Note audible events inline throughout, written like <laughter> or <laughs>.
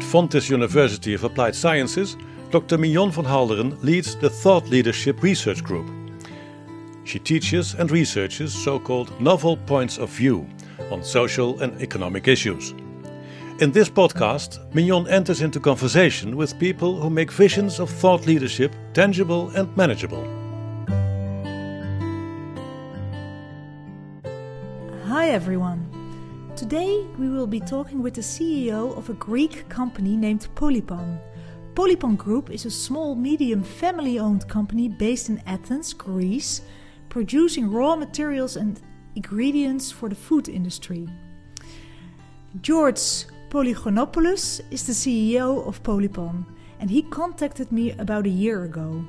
At Fontys University of Applied Sciences, Dr. Mignon van Halderen leads the Thought Leadership Research Group. She teaches and researches so called novel points of view on social and economic issues. In this podcast, Mignon enters into conversation with people who make visions of thought leadership tangible and manageable. Hi everyone. Today we will be talking with the CEO of a Greek company named Polypon. Polypon Group is a small medium family owned company based in Athens, Greece, producing raw materials and ingredients for the food industry. George Polygonopoulos is the CEO of Polypon, and he contacted me about a year ago.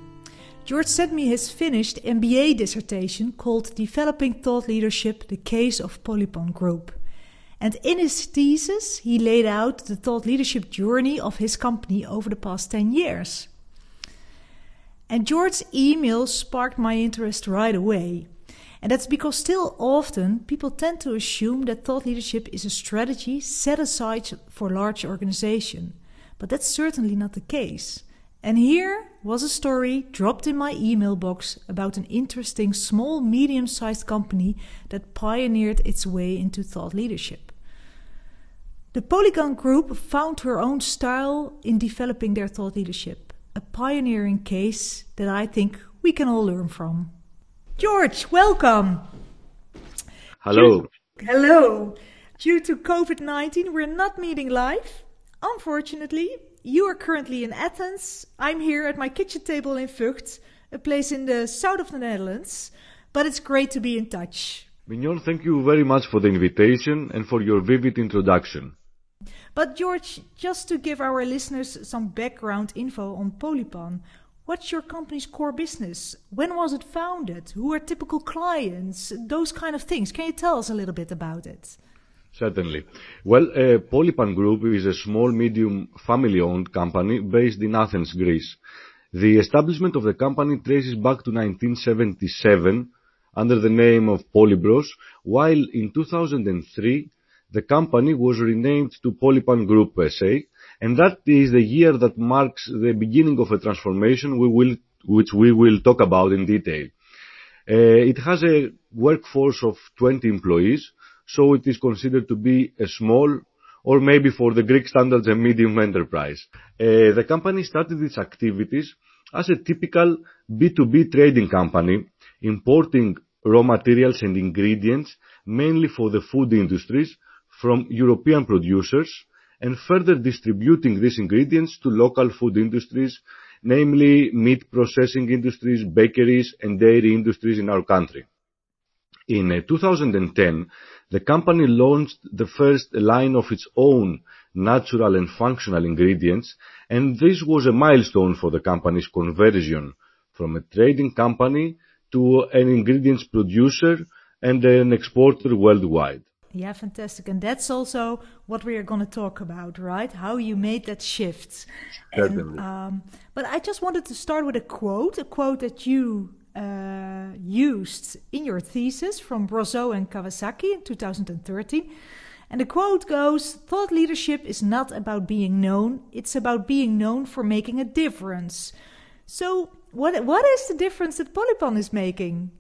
George sent me his finished MBA dissertation called Developing Thought Leadership The Case of Polypon Group. And in his thesis, he laid out the thought leadership journey of his company over the past 10 years. And George's email sparked my interest right away. And that's because still often people tend to assume that thought leadership is a strategy set aside for large organization. But that's certainly not the case. And here was a story dropped in my email box about an interesting small medium sized company that pioneered its way into thought leadership. The Polypon Group found her own style in developing their thought leadership, a pioneering case that I think we can all learn from. George, welcome. Hello. Hello. Due to COVID 19, we're not meeting live. Unfortunately, you are currently in Athens. I'm here at my kitchen table in Vught, a place in the south of the Netherlands. But it's great to be in touch. Mignon, thank you very much for the invitation and for your vivid introduction. But, George, just to give our listeners some background info on Polypon, What's your company's core business? When was it founded? Who are typical clients? Those kind of things. Can you tell us a little bit about it? Certainly. Well, uh, Polypan Group is a small, medium, family-owned company based in Athens, Greece. The establishment of the company traces back to 1977 under the name of Polybros, while in 2003 the company was renamed to Polypan Group SA, and that is the year that marks the beginning of a transformation we will, which we will talk about in detail. Uh, it has a workforce of 20 employees, so it is considered to be a small or maybe for the Greek standards, a medium enterprise. Uh, the company started its activities as a typical B2B trading company, importing raw materials and ingredients, mainly for the food industries, from European producers, and further distributing these ingredients to local food industries, namely meat processing industries, bakeries, and dairy industries in our country. In uh, 2010, the company launched the first line of its own natural and functional ingredients, and this was a milestone for the company's conversion from a trading company to an ingredients producer and an exporter worldwide. Yeah, fantastic. And that's also what we are going to talk about, right? How you made that shift. Certainly. And, um, but I just wanted to start with a quote, a quote that you uh, used in your thesis from Brosseau and Kawasaki in 2013. And the quote goes Thought leadership is not about being known, it's about being known for making a difference. So, what, what is the difference that Polypon is making?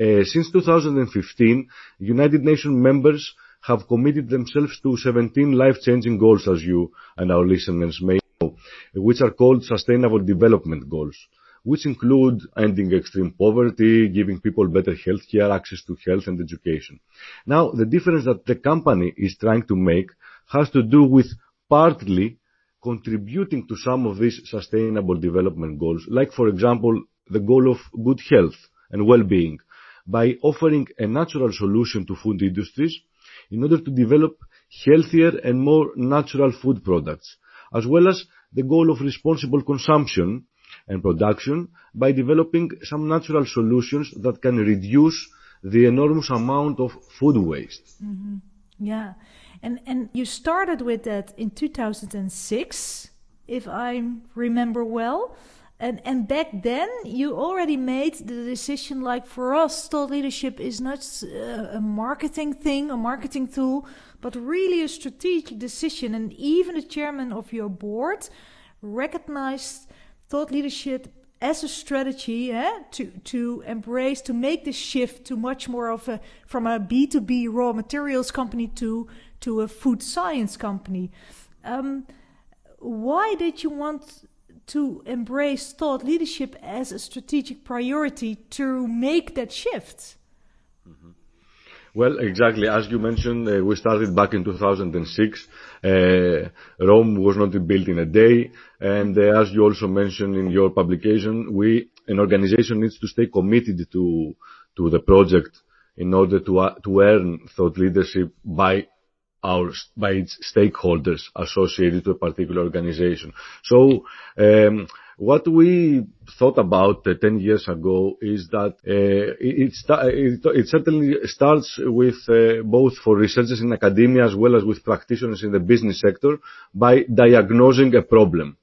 Uh, since 2015, United Nations members have committed themselves to 17 life-changing goals, as you and our listeners may know, which are called Sustainable Development Goals, which include ending extreme poverty, giving people better health care, access to health and education. Now, the difference that the company is trying to make has to do with partly contributing to some of these sustainable development goals, like, for example, the goal of good health and well-being, by offering a natural solution to food industries in order to develop healthier and more natural food products, as well as the goal of responsible consumption and production by developing some natural solutions that can reduce the enormous amount of food waste. Mm-hmm. Yeah, and and you started with that in 2006, if I remember well. And and back then you already made the decision like for us thought leadership is not uh, a marketing thing a marketing tool but really a strategic decision. And even the chairman of your board recognized thought leadership as a strategy eh, to to embrace to make this shift to much more of a from a b2b raw materials company to to a food science company. Um, why did you want to embrace thought leadership as a strategic priority to make that shift? Mm-hmm. Well, exactly. As you mentioned, uh, we started back in 2006. Uh, Rome was not built in a day. And uh, as you also mentioned in your publication, we, an organization needs to stay committed to, to the project in order to, uh, to earn thought leadership by by its stakeholders associated to a particular organization. So, um, what we thought about uh, 10 years ago is that uh, it, it, it, certainly starts with uh, both for researchers in academia as well as with practitioners in the business sector by diagnosing a problem.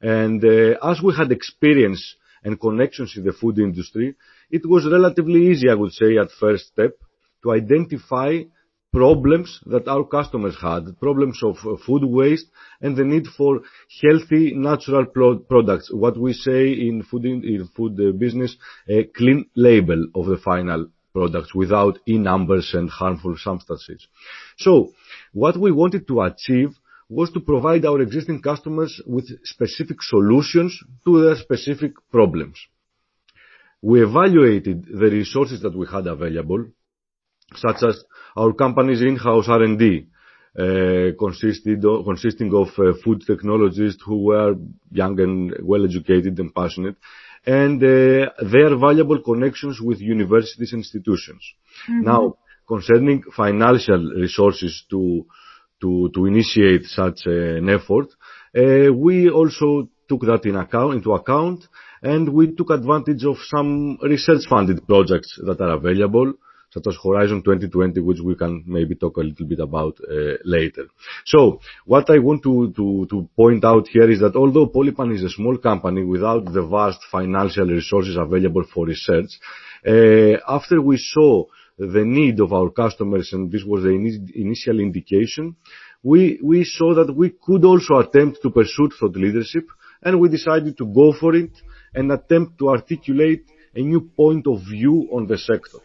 And uh, as we had experience and connections in the food industry, it was relatively easy, I would say, at first step to identify problems that our customers had, problems of uh, food waste and the need for healthy natural products, what we say in food in food uh, business, a clean label of the final products without e-numbers and harmful substances. So, What we wanted to achieve was to provide our existing customers with specific solutions to their specific problems. We evaluated the resources that we had available, such as our company's in-house R&D, uh, consisting of uh, food technologists who were young and well-educated and passionate, and uh, their valuable connections with universities and institutions. Mm-hmm. Now, concerning financial resources to initiate such an effort, we also took that into account, and we took advantage of some research-funded projects that are available, as Horizon 2020, which we can maybe talk a little bit about uh, later. So what I want to to point out here is that although Polypan is a small company without the vast financial resources available for research, uh, after we saw the need of our customers, and this was the initial indication, we, we saw that we could also attempt to pursue thought leadership, and we decided to go for it and attempt to articulate a new point of view on the sector.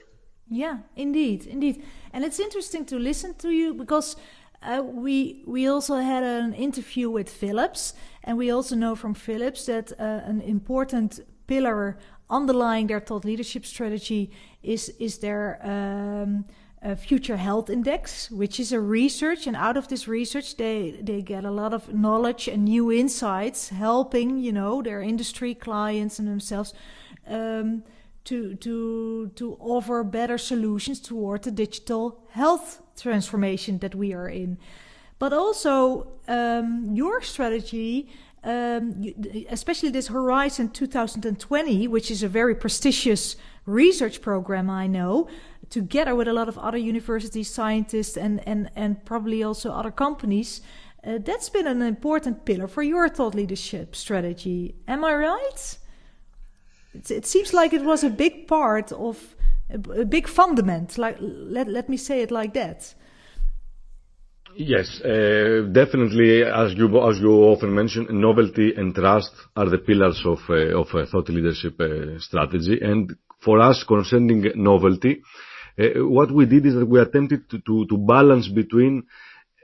Yeah, indeed, indeed. And it's interesting to listen to you because uh, we we also had an interview with Philips, and we also know from Philips that uh, an important pillar underlying their thought leadership strategy is is their um, uh, future health index, which is a research, and out of this research, they they get a lot of knowledge and new insights, helping you know their industry clients and themselves. Um, to to to offer better solutions toward the digital health transformation that we are in. But also um, your strategy, um, especially this Horizon 2020, which is a very prestigious research program, I know, together with a lot of other university scientists, and and and probably also other companies. Uh, that's been an important pillar for your thought leadership strategy. Am I right? It, it seems like it was a big part of a, a big fundament. Like let let me say it like that. Yes, uh, definitely. As you as you often mention, novelty and trust are the pillars of uh, of a thought leadership uh, strategy. And for us, concerning novelty, uh, what we did is that we attempted to, to, to balance between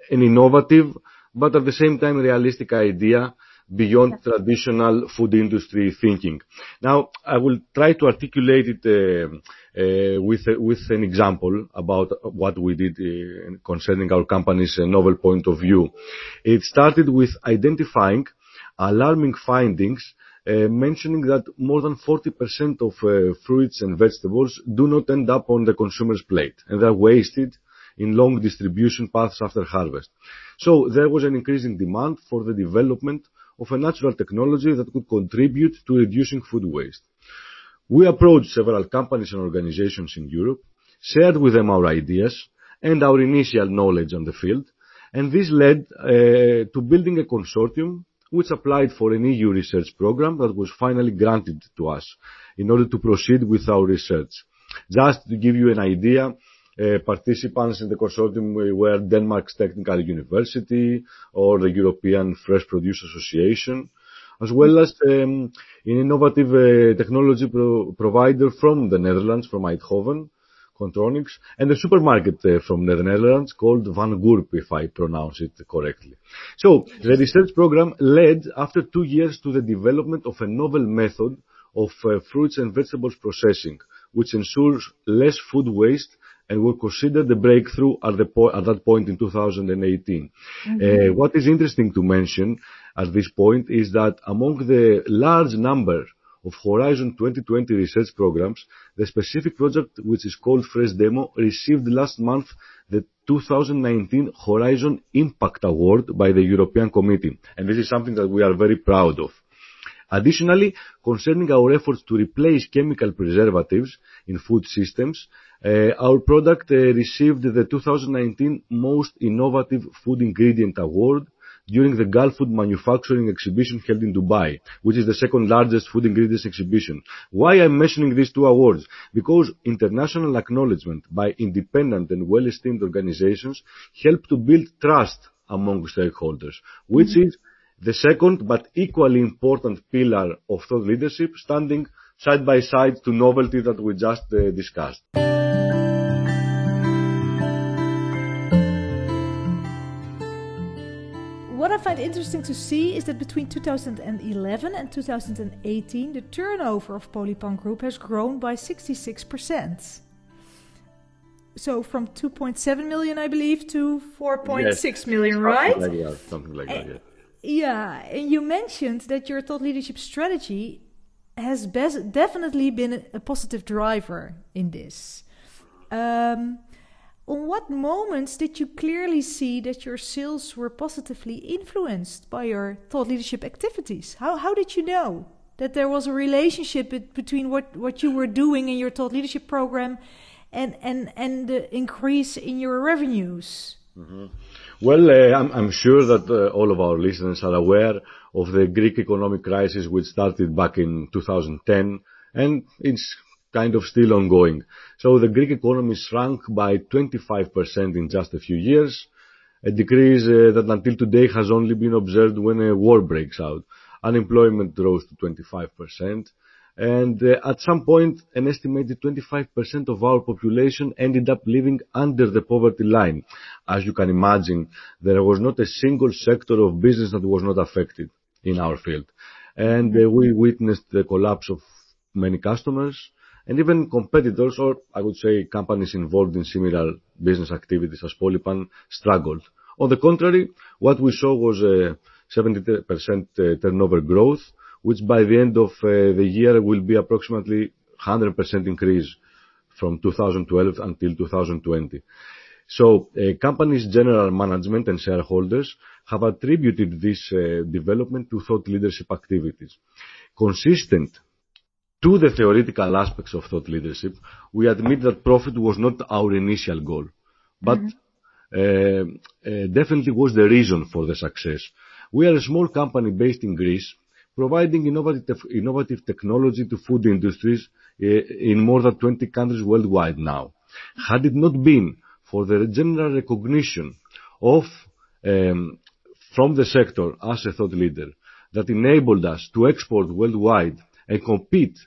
an innovative but at the same time realistic idea beyond traditional food industry thinking. Now, I will try to articulate it uh, uh, with an example about what we did uh, concerning our company's novel point of view. It started with identifying alarming findings, mentioning that more than 40% of fruits and vegetables do not end up on the consumer's plate, and they're wasted in long distribution paths after harvest. So There was an increasing demand for the development of a natural technology that could contribute to reducing food waste. We approached several companies and organizations in Europe, shared with them our ideas and our initial knowledge on the field, and this led uh, to building a consortium which applied for an EU research program that was finally granted to us in order to proceed with our research. Just to give you an idea, participants in the consortium were Denmark's Technical University or the European Fresh Produce Association, as well as um, an innovative uh, technology pro provider from the Netherlands, from Eindhoven, Contronics, and a supermarket uh, from the Netherlands called Van Goorp, if I pronounce it correctly. So the research program led after two years to the development of a novel method of uh, fruits and vegetables processing, which ensures less food waste and were considered a breakthrough at, the po at that point in 2018. Mm-hmm. Uh, what is interesting to mention at this point is that among the large number of Horizon 2020 research programs, the specific project, which is called Fresh Demo, received last month the 2019 Horizon Impact Award by the European Committee. And this is something that we are very proud of. Additionally, concerning our efforts to replace chemical preservatives in food systems, uh, our product uh, received the 2019 Most Innovative Food Ingredient Award during the Gulfood Manufacturing Exhibition held in Dubai, which is the second largest food ingredients exhibition. Why I'm mentioning these two awards? Because international acknowledgement by independent and well-esteemed organizations help to build trust among stakeholders, which mm-hmm. is the second but equally important pillar of thought leadership, standing side by side to novelty that we just uh, discussed. what I find interesting to see is that between 2011 and 2018, the turnover of Polypan Group has grown by 66%. So from 2.7 million, I believe, to 4.6 yes. million, right? Something like that. Something like that, yeah. Yeah, and you mentioned that your thought leadership strategy has definitely been a positive driver in this. Um, on what moments did you clearly see that your sales were positively influenced by your thought leadership activities? How, how did you know that there was a relationship between what, what you were doing in your thought leadership program and, and, and the increase in your revenues? Mm-hmm. Well, uh, I'm, I'm, sure that uh, all of our listeners are aware of the Greek economic crisis which started back in 2010 and it's kind of still ongoing. So the Greek economy shrunk by 25% in just a few years, a decrease uh, that until today has only been observed when a war breaks out. Unemployment rose to 25%, and uh, at some point, an estimated 25% of our population ended up living under the poverty line. As you can imagine, there was not a single sector of business that was not affected in our field. And uh, we witnessed the collapse of many customers, and even competitors, or I would say companies involved in similar business activities as Polypan, struggled. On the contrary, what we saw was a 70% uh, turnover growth, which by the end of uh, the year will be approximately 100% increase from 2012 until 2020. So, uh, company's general management and shareholders have attributed this development to thought leadership activities. Consistent to the theoretical aspects of thought leadership, we admit that profit was not our initial goal, but mm-hmm. uh, uh, definitely was the reason for the success. We are a small company based in Greece, providing innovative, innovative technology to food industries uh, in more than 20 countries worldwide now. Had it not been for the general recognition of um, from the sector as a thought leader that enabled us to export worldwide and compete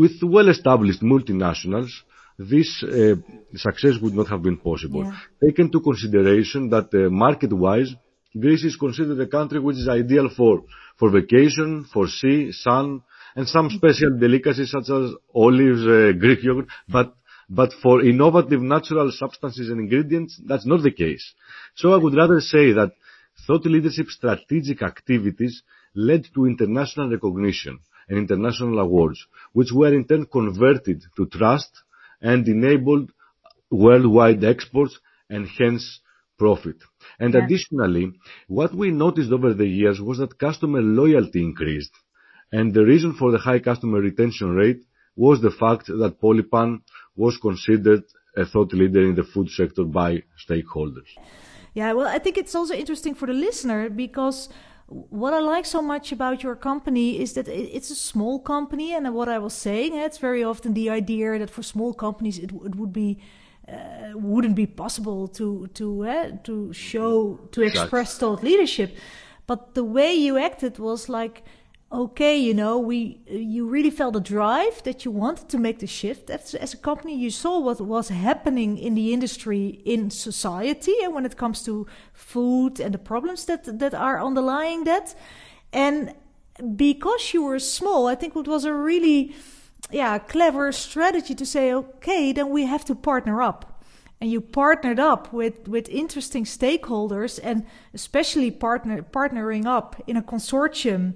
with well-established multinationals, this uh, success would not have been possible. Take into consideration that uh, market-wise, Greece is considered a country which is ideal for, for vacation, for sea, sun, and some special delicacies such as olives, uh, Greek yogurt, but but for innovative natural substances and ingredients, that's not the case. So I would rather say that thought leadership strategic activities led to international recognition and international awards, which were in turn converted to trust and enabled worldwide exports and hence profit. And yeah. Additionally, what we noticed over the years was that customer loyalty increased, and the reason for the high customer retention rate was the fact that Polypan was considered a thought leader in the food sector by stakeholders. Yeah, well, I think it's also interesting for the listener because what I like so much about your company is that it's a small company, and what I was saying, it's very often the idea that for small companies it, it would be uh, wouldn't be possible to to uh, to show to express thought leadership, but the way you acted was like okay, you know, we you really felt a drive that you wanted to make the shift. As, as, a company. You saw what was happening in the industry, in society, and when it comes to food and the problems that that are underlying that, and because you were small, I think it was a really, yeah, clever strategy to say, okay, then we have to partner up. And you partnered up with, with interesting stakeholders and especially partner, partnering up in a consortium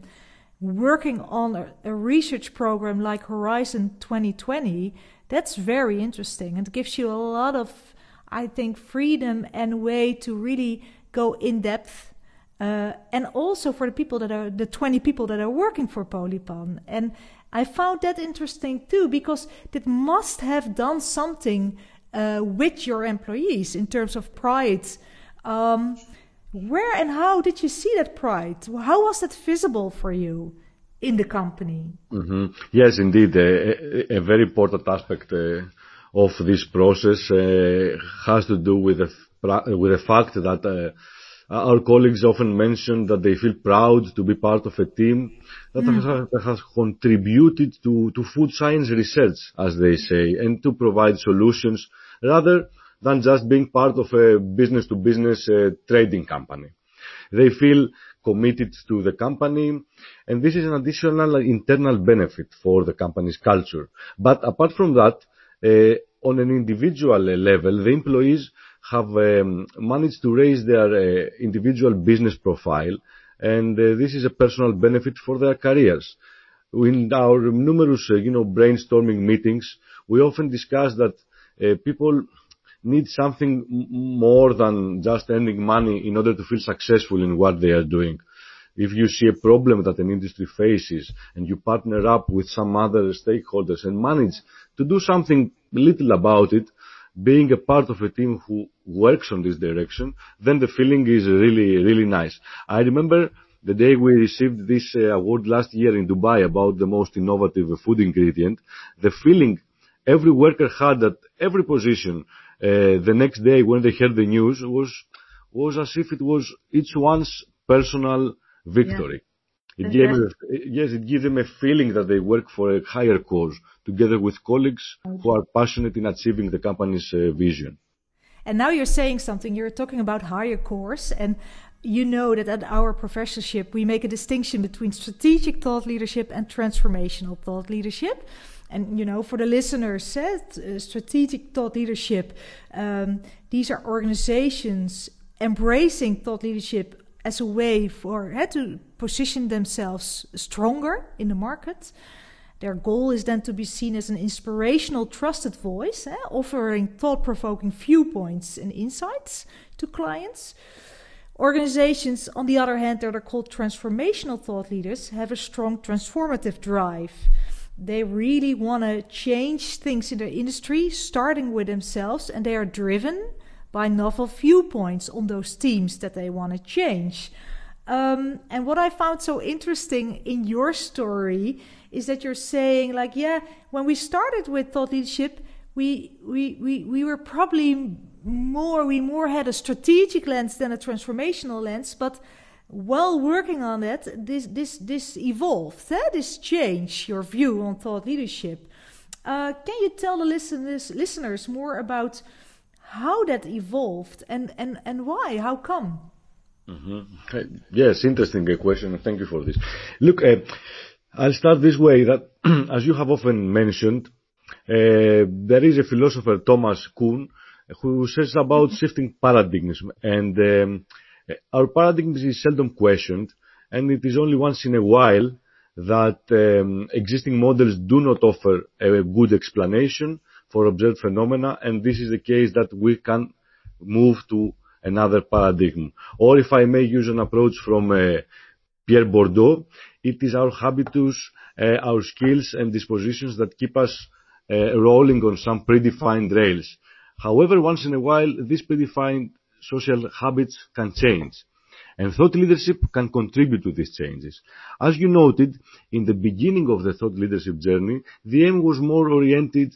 working on a, a, research program like Horizon 2020, that's very interesting and gives you a lot of, I think, freedom and way to really go in depth. Uh, and also for the people that are the 20 people that are working for Polypan. And I found that interesting too because that must have done something uh, with your employees in terms of pride. Um, where and how did you see that pride? How was that visible for you in the company? Mm-hmm. Yes, indeed. A, a, very important aspect uh, of this process uh, has to do with the, with the fact that uh, our colleagues often mention that they feel proud to be part of a team that, mm. has, contributed to, to food science research, as they say, and to provide solutions rather than just being part of a business-to-business uh, trading company. They feel committed to the company, and this is an additional internal benefit for the company's culture. But apart from that, uh, on an individual level, the employees have um, managed to raise their uh, individual business profile, and uh, this is a personal benefit for their careers. In our numerous, you know, brainstorming meetings, we often discuss that people need something more than just earning money in order to feel successful in what they are doing. If you see a problem that an industry faces and you partner up with some other stakeholders and manage to do something little about it, being a part of a team who works on this direction, then the feeling is really, really nice. I remember the day we received this uh, award last year in Dubai about the most innovative food ingredient, the feeling every worker had at every position uh, the next day when they heard the news was was as if it was each one's personal victory. It gave them, yes, it gives them a feeling that they work for a higher cause together with colleagues who are passionate in achieving the company's uh, vision. And now you're saying something. You're talking about higher cause, and you know that at our professorship we make a distinction between strategic thought leadership and transformational thought leadership and you know for the listeners said uh, strategic thought leadership um, these are organizations embracing thought leadership as a way for uh, to position themselves stronger in the market their goal is then to be seen as an inspirational trusted voice eh, offering thought-provoking viewpoints and insights to clients Organizations, on the other hand, that are called transformational thought leaders, have a strong transformative drive. They really want to change things in their industry, starting with themselves, and they are driven by novel viewpoints on those themes that they want to change. Um, and what I found so interesting in your story is that you're saying, like, yeah, when we started with thought leadership, we we we we were probably more we more had a strategic lens than a transformational lens, but while working on that, this this this evolved. Eh? This changed your view on thought leadership. Uh, can you tell the listeners listeners more about how that evolved and and and why? How come? Mm-hmm. Yes, interesting question. Thank you for this. Look, uh, I'll start this way. That <clears throat> as you have often mentioned, uh, there is a philosopher Thomas Kuhn who says about mm-hmm. shifting paradigms and. Um, our paradigm is seldom questioned, and it is only once in a while that um, existing models do not offer a good explanation for observed phenomena, and this is the case that we can move to another paradigm. Or if I may use an approach from uh, Pierre Bourdieu, it is our habitus, uh, our skills and dispositions that keep us uh, rolling on some predefined rails. However, once in a while, these predefined social habits can change. And thought leadership can contribute to these changes. As you noted, in the beginning of the thought leadership journey, the aim was more oriented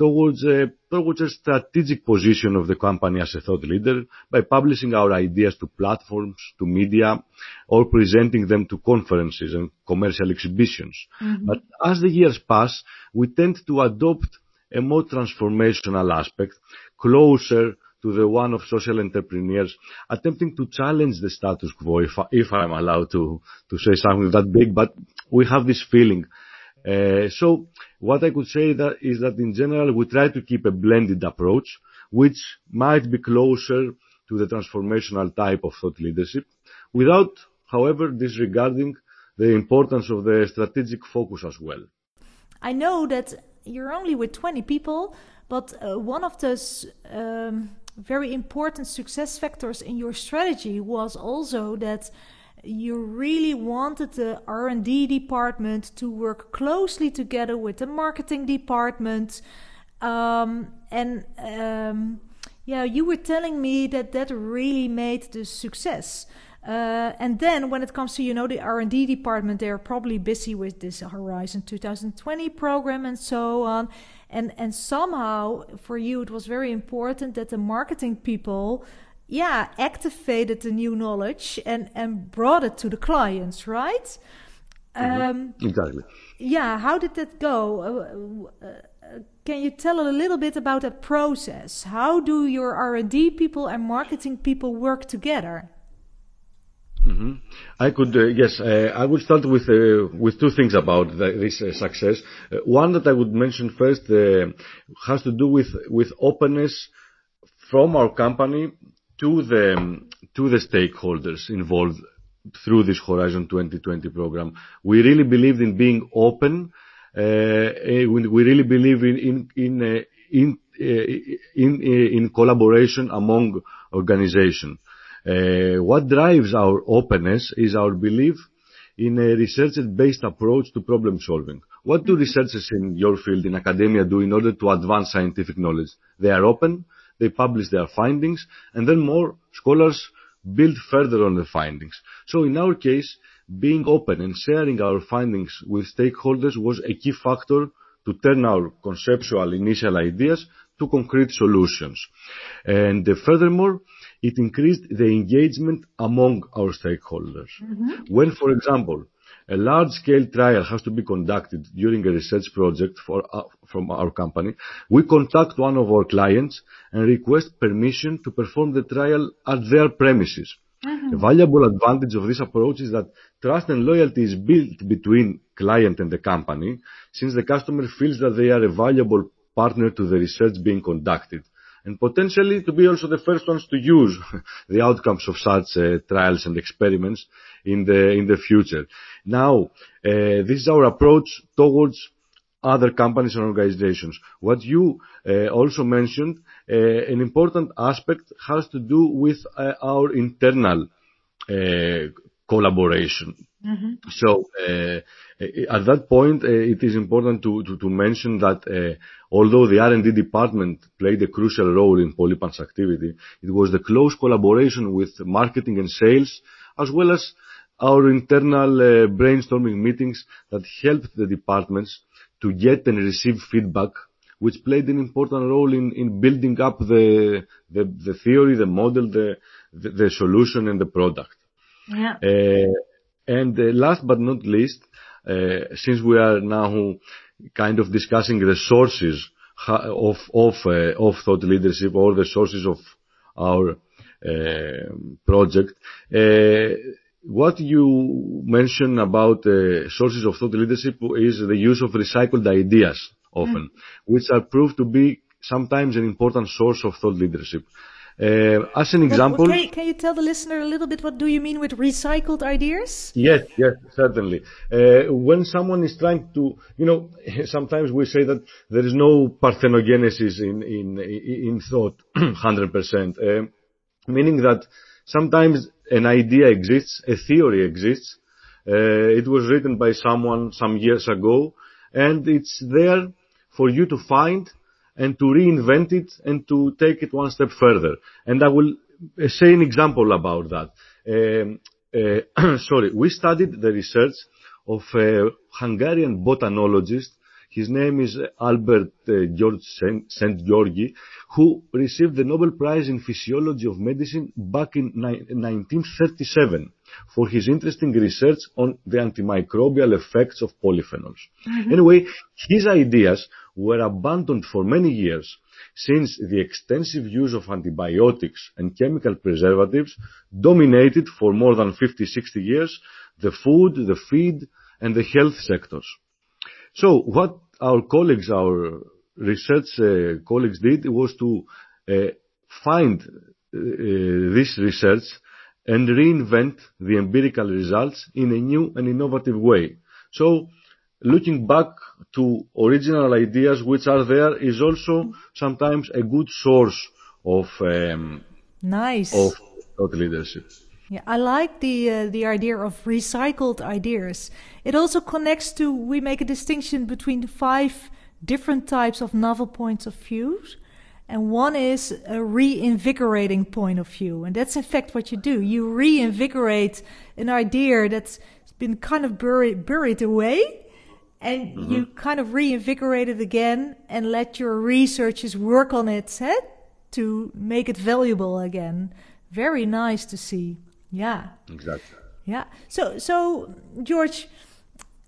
towards a, towards a strategic position of the company as a thought leader by publishing our ideas to platforms, to media, or presenting them to conferences and commercial exhibitions. Mm-hmm. But as the years pass, we tend to adopt a more transformational aspect, closer to the one of social entrepreneurs attempting to challenge the status quo, if, I, if I'm allowed to, to say something that big, but we have this feeling. Uh, so what I could say is that in general we try to keep a blended approach, which might be closer to the transformational type of thought leadership, without, however, disregarding the importance of the strategic focus as well. I know that you're only with 20 people, but uh, one of those um, very important success factors in your strategy was also that you really wanted the R&D department to work closely together with the marketing department. Um, and um, yeah you were telling me that that really made the success. Uh, and then when it comes to you know the R&D department they're probably busy with this Horizon 2020 program and so on. And and somehow for you it was very important that the marketing people yeah activated the new knowledge and and brought it to the clients right mm-hmm. um, exactly yeah how did that go uh, uh, can you tell a little bit about that process how do your r&d people and marketing people work together Mm-hmm. I could, uh, yes, uh, I would start with uh, with two things about the, this uh, success. Uh, one that I would mention first uh, has to do with with openness from our company to the um, to the stakeholders involved through this Horizon 2020 program. We really believed in being open. Uh, eh, we really believe in in, in uh, uh, collaboration among organizations. Uh, what drives our openness is our belief in a research-based approach to problem solving. What do researchers in your field, in academia, do in order to advance scientific knowledge? They are open, publish their findings, and then more scholars build further on the findings. So in our case, being open and sharing our findings with stakeholders was a key factor to turn our conceptual initial ideas to concrete solutions. And uh, furthermore, it increased the engagement among our stakeholders. Mm-hmm. When, for example, a large-scale trial has to be conducted during a research project for, uh, from our company, we contact one of our clients and request permission to perform the trial at their premises. Mm-hmm. A valuable advantage of this approach is that trust and loyalty is built between client and the company, since the customer feels that they are a valuable partner to the research being conducted and potentially to be also the first ones to use <laughs> the outcomes of such uh, trials and experiments in the in the future. Now, uh, this is our approach towards other companies and organizations. What you uh, also mentioned, uh, an important aspect has to do with uh, our internal uh, collaboration. Mm-hmm. So at that point, it is important to, to, to mention that uh, Although the R&D department played a crucial role in Polypan's activity, it was the close collaboration with marketing and sales, as well as our internal uh, brainstorming meetings that helped the departments to get and receive feedback, which played an important role in, in building up the, the, the theory, the model, the, the, the solution and the product. Yeah. And uh, last but not least, uh, since we are now kind of discussing the sources of of uh, of thought leadership or the sources of our uh, project. Uh, what you mentioned about sources of thought leadership is the use of recycled ideas often, mm. which are proved to be sometimes an important source of thought leadership. Uh, as an example, can, can, you tell the listener a little bit what do you mean with recycled ideas? Yes, yes, certainly. Uh, when someone is trying to, you know, <laughs> sometimes we say that there is no parthenogenesis in in in thought, <clears throat> hundred percent, uh, meaning that sometimes an idea exists, a theory exists. Uh, it was written by someone some years ago, and it's there for you to find and to reinvent it and to take it one step further. And I will say an example about that. um, uh, <clears throat> sorry, we studied the research of a Hungarian botanologist. His name is Albert uh, George Szent-Györgyi, who received the Nobel Prize in Physiology of Medicine back in 1937 for his interesting research on the antimicrobial effects of polyphenols. Mm-hmm. Anyway, his ideas were abandoned for many years since the extensive use of antibiotics and chemical preservatives dominated for more than 50, 60 years the food, the feed, and the health sectors. So what our colleagues, our research uh, colleagues did was to uh, find uh, this research and reinvent the empirical results in a new and innovative way. So looking back to original ideas which are there is also sometimes a good source of um, nice of thought leadership. Yeah, I like the uh, the idea of recycled ideas. It also connects to we make a distinction between five different types of novel points of view, and one is a reinvigorating point of view, and that's in fact what you do. You reinvigorate an idea that's been kind of buried buried away, and mm-hmm. you kind of reinvigorate it again and let your researchers work on it eh, to make it valuable again. Very nice to see. Yeah. Exactly. Yeah. So, so George,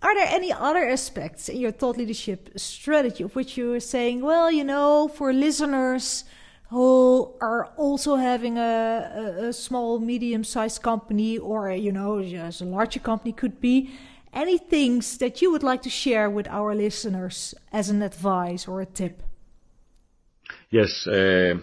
are there any other aspects in your thought leadership strategy of which you are saying, well, you know, for listeners who are also having a, a, a small, medium-sized company, or you know, as a larger company could be, any things that you would like to share with our listeners as an advice or a tip? Yes. Uh,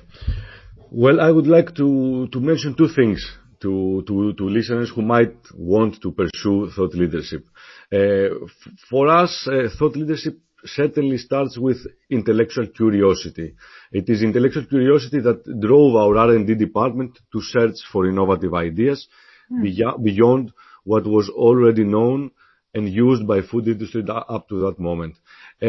well, I would like to, to mention two things to, to, to listeners who might want to pursue thought leadership. Uh, for us, uh, thought leadership certainly starts with intellectual curiosity. It is intellectual curiosity that drove our R&D department to search for innovative ideas mm. beyond what was already known and used by food industry up to that moment. Uh,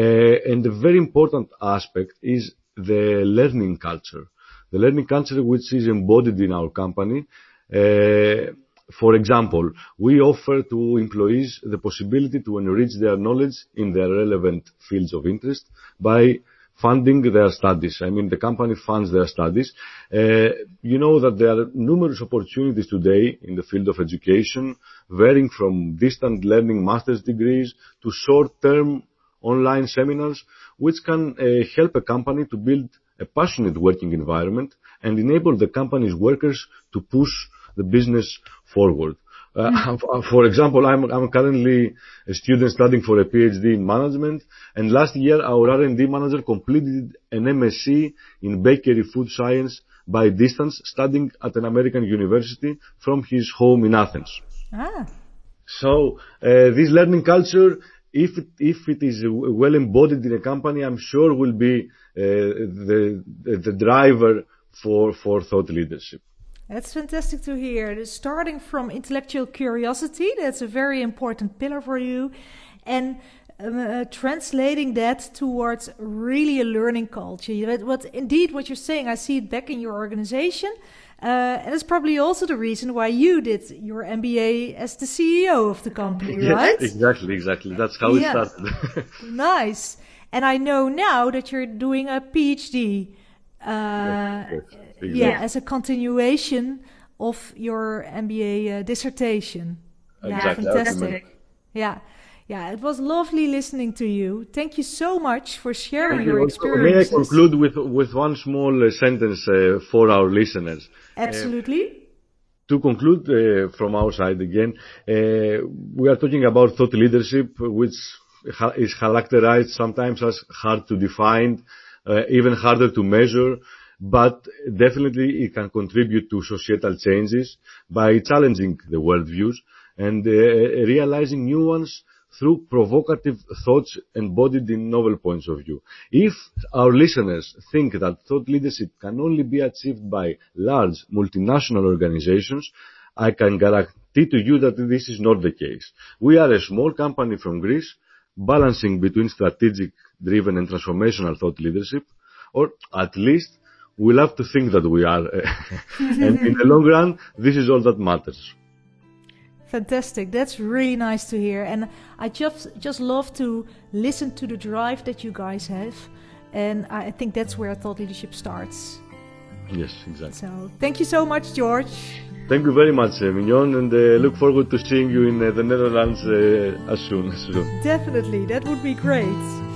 and a very important aspect is the learning culture. The learning culture which is embodied in our company. Uh, for example, we offer to employees the possibility to enrich their knowledge in their relevant fields of interest by funding their studies. I mean, the company funds their studies. Uh, you know that there are numerous opportunities today in the field of education, varying from distant learning master's degrees to short-term online seminars, which can uh, help a company to build a passionate working environment and enable the company's workers to push the business forward. Uh, <laughs> for example, I'm, I'm currently a student studying for a PhD in management, and last year our R&D manager completed an MSc in bakery food science by distance, studying at an American university from his home in Athens. Ah. So uh, this learning culture, if it, if it is well embodied in a company, I'm sure will be uh, the, the driver for for thought leadership. That's fantastic to hear. Starting from intellectual curiosity, that's a very important pillar for you, and um, uh, translating that towards really a learning culture. What indeed what you're saying, I see it back in your organization. Uh, and it's probably also the reason why you did your MBA as the CEO of the company, yes, right? Exactly, exactly. That's how it started. <laughs> nice. And I know now that you're doing a PhD. Uh, yes, yes. Exactly. Yeah, as a continuation of your MBA uh, dissertation. Exactly. Yeah, fantastic. Yeah. Yeah, it was lovely listening to you. Thank you so much for sharing Thank your you. experiences. May I conclude with with one small uh, sentence uh, for our listeners? Absolutely. Uh, to conclude uh, from our side again, uh, we are talking about thought leadership, which is characterized sometimes as hard to define, even harder to measure, but definitely it can contribute to societal changes by challenging the worldviews and uh, realizing new ones through provocative thoughts embodied in novel points of view. If our listeners think that thought leadership can only be achieved by large multinational organizations, I can guarantee to you that this is not the case. We are a small company from Greece, balancing between strategic driven and transformational thought leadership, or at least we love to think that we are. <laughs> and in the long run, this is all that matters. Fantastic. That's really nice to hear. And I just just love to listen to the drive that you guys have. And I think that's where thought leadership starts. Yes, exactly. So thank you so much, George. Thank you very much, uh, Mignon, and uh, look forward to seeing you in uh, the Netherlands as soon as soon. Definitely, that would be great.